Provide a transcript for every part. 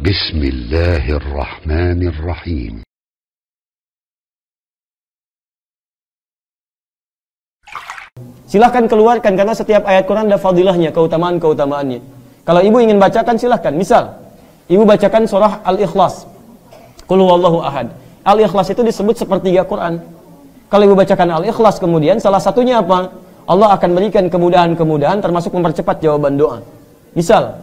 بسم الله الرحمن الرحيم Silahkan keluarkan karena setiap ayat Quran ada fadilahnya, keutamaan-keutamaannya. Kalau ibu ingin bacakan silahkan. Misal, ibu bacakan surah Al-Ikhlas. Qul huwallahu ahad. Al-Ikhlas itu disebut sepertiga Quran. Kalau ibu bacakan Al-Ikhlas kemudian salah satunya apa? Allah akan berikan kemudahan-kemudahan termasuk mempercepat jawaban doa. Misal,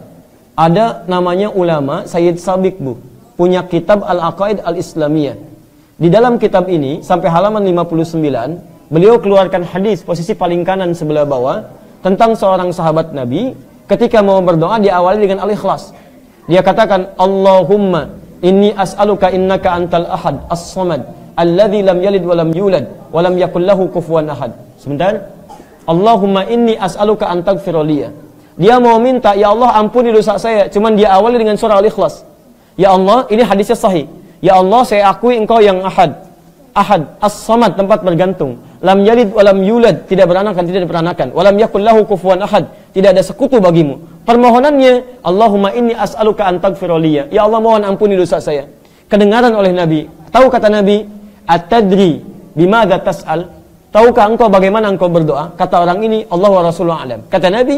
ada namanya ulama Sayyid Sabiq Bu, punya kitab Al-Aqaid Al-Islamiyah. Di dalam kitab ini sampai halaman 59 Beliau keluarkan hadis posisi paling kanan sebelah bawah tentang seorang sahabat Nabi ketika mau berdoa diawali dengan al-ikhlas. Dia katakan Allahumma inni as'aluka innaka antal ahad as-samad alladzi lam yalid wa lam yulad wa lam yakul lahu ahad. Sebentar. Allahumma inni as'aluka an taghfiraliya. Dia mau minta, ya Allah ampuni dosa saya. Cuman dia awali dengan surah Al-Ikhlas. Ya Allah, ini hadisnya sahih. Ya Allah, saya akui engkau yang ahad. Ahad, as-samad, tempat bergantung. Lam yalid walam yulad. Tidak beranak dan tidak diperanakan. Walam yakul lahu kufuwan ahad. Tidak ada sekutu bagimu. Permohonannya Allahumma inni as'aluka an taghfiraliya ya Allah mohon ampuni dosa saya. Kedengaran oleh Nabi. Tahu kata Nabi at-tadri bima tas'al. Tahukah engkau bagaimana engkau berdoa? Kata orang ini Allah wa Rasulullah alam. Kata Nabi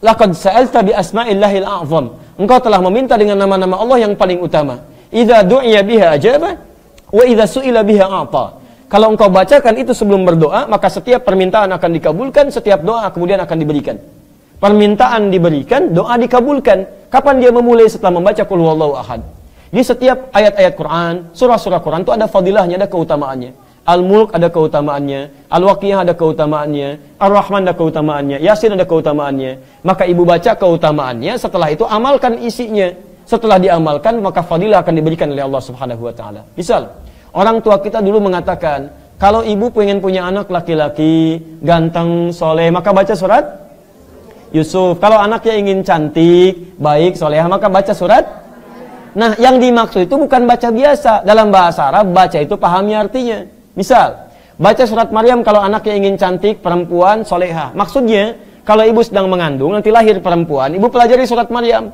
laqad sa'alta bi asma'illahil a'zam engkau telah meminta dengan nama-nama Allah yang paling utama idza du'iya biha ajaba wa idza su'ila biha a'ta kalau engkau bacakan itu sebelum berdoa, maka setiap permintaan akan dikabulkan, setiap doa kemudian akan diberikan. Permintaan diberikan, doa dikabulkan. Kapan dia memulai setelah membaca Qul ahad? Di setiap ayat-ayat Quran, surah-surah Quran itu ada fadilahnya, ada keutamaannya. Al-Mulk ada keutamaannya, Al-Waqiyah ada keutamaannya, Ar-Rahman ada keutamaannya, Yasin ada keutamaannya. Maka ibu baca keutamaannya, setelah itu amalkan isinya. Setelah diamalkan, maka fadilah akan diberikan oleh Allah Subhanahu wa taala. Misal, Orang tua kita dulu mengatakan, kalau ibu pengen punya anak laki-laki, ganteng, soleh, maka baca surat Yusuf. Kalau anaknya ingin cantik, baik, soleh, maka baca surat Nah, yang dimaksud itu bukan baca biasa. Dalam bahasa Arab, baca itu pahami artinya. Misal, baca surat Maryam kalau anaknya ingin cantik, perempuan, soleha. Maksudnya, kalau ibu sedang mengandung, nanti lahir perempuan, ibu pelajari surat Maryam.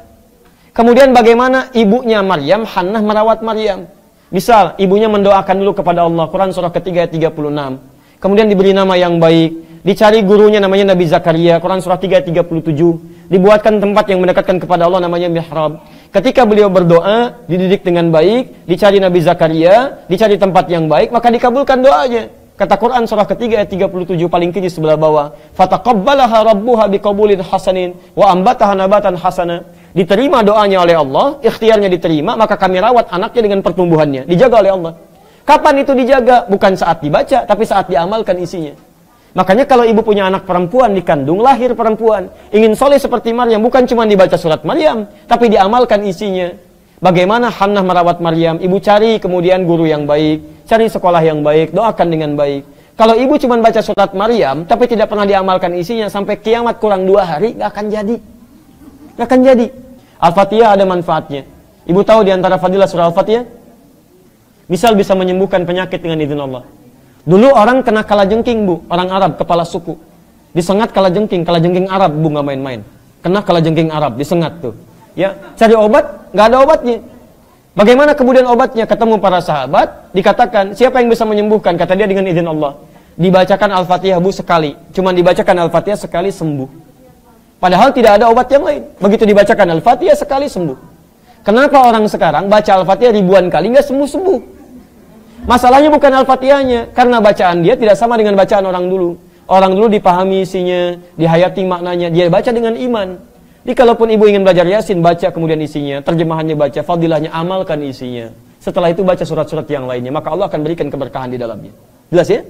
Kemudian bagaimana ibunya Maryam, Hannah merawat Maryam. Misal, ibunya mendoakan dulu kepada Allah, Quran surah ketiga 36. Kemudian diberi nama yang baik, dicari gurunya namanya Nabi Zakaria, Quran surah 3 37. Dibuatkan tempat yang mendekatkan kepada Allah namanya mihrab. Ketika beliau berdoa, dididik dengan baik, dicari Nabi Zakaria, dicari tempat yang baik, maka dikabulkan doanya. Kata Quran surah ketiga ayat 37 paling kiri sebelah bawah. Fataqabbalaha rabbuha biqabulin hasanin wa ambataha nabatan hasana diterima doanya oleh Allah, ikhtiarnya diterima, maka kami rawat anaknya dengan pertumbuhannya, dijaga oleh Allah. Kapan itu dijaga? Bukan saat dibaca, tapi saat diamalkan isinya. Makanya kalau ibu punya anak perempuan dikandung, lahir perempuan, ingin soleh seperti Maryam, bukan cuma dibaca surat Maryam, tapi diamalkan isinya. Bagaimana Hannah merawat Maryam? Ibu cari kemudian guru yang baik, cari sekolah yang baik, doakan dengan baik. Kalau ibu cuma baca surat Maryam, tapi tidak pernah diamalkan isinya, sampai kiamat kurang dua hari, gak akan jadi. Gak akan jadi. Al-Fatihah ada manfaatnya. Ibu tahu di antara fadilah surah Al-Fatihah? Misal bisa menyembuhkan penyakit dengan izin Allah. Dulu orang kena kalajengking, Bu. Orang Arab, kepala suku. Disengat kalajengking. Kalajengking Arab, Bu, nggak main-main. Kena kalajengking Arab, disengat tuh. Ya, cari obat, nggak ada obatnya. Bagaimana kemudian obatnya? Ketemu para sahabat, dikatakan, siapa yang bisa menyembuhkan? Kata dia dengan izin Allah. Dibacakan Al-Fatihah, Bu, sekali. Cuman dibacakan Al-Fatihah sekali, sembuh. Padahal tidak ada obat yang lain. Begitu dibacakan Al-Fatihah sekali sembuh. Kenapa orang sekarang baca Al-Fatihah ribuan kali nggak sembuh-sembuh? Masalahnya bukan Al-Fatihahnya, karena bacaan dia tidak sama dengan bacaan orang dulu. Orang dulu dipahami isinya, dihayati maknanya, dia baca dengan iman. Jadi kalaupun ibu ingin belajar Yasin, baca kemudian isinya, terjemahannya baca, fadilahnya amalkan isinya. Setelah itu baca surat-surat yang lainnya, maka Allah akan berikan keberkahan di dalamnya. Jelas ya?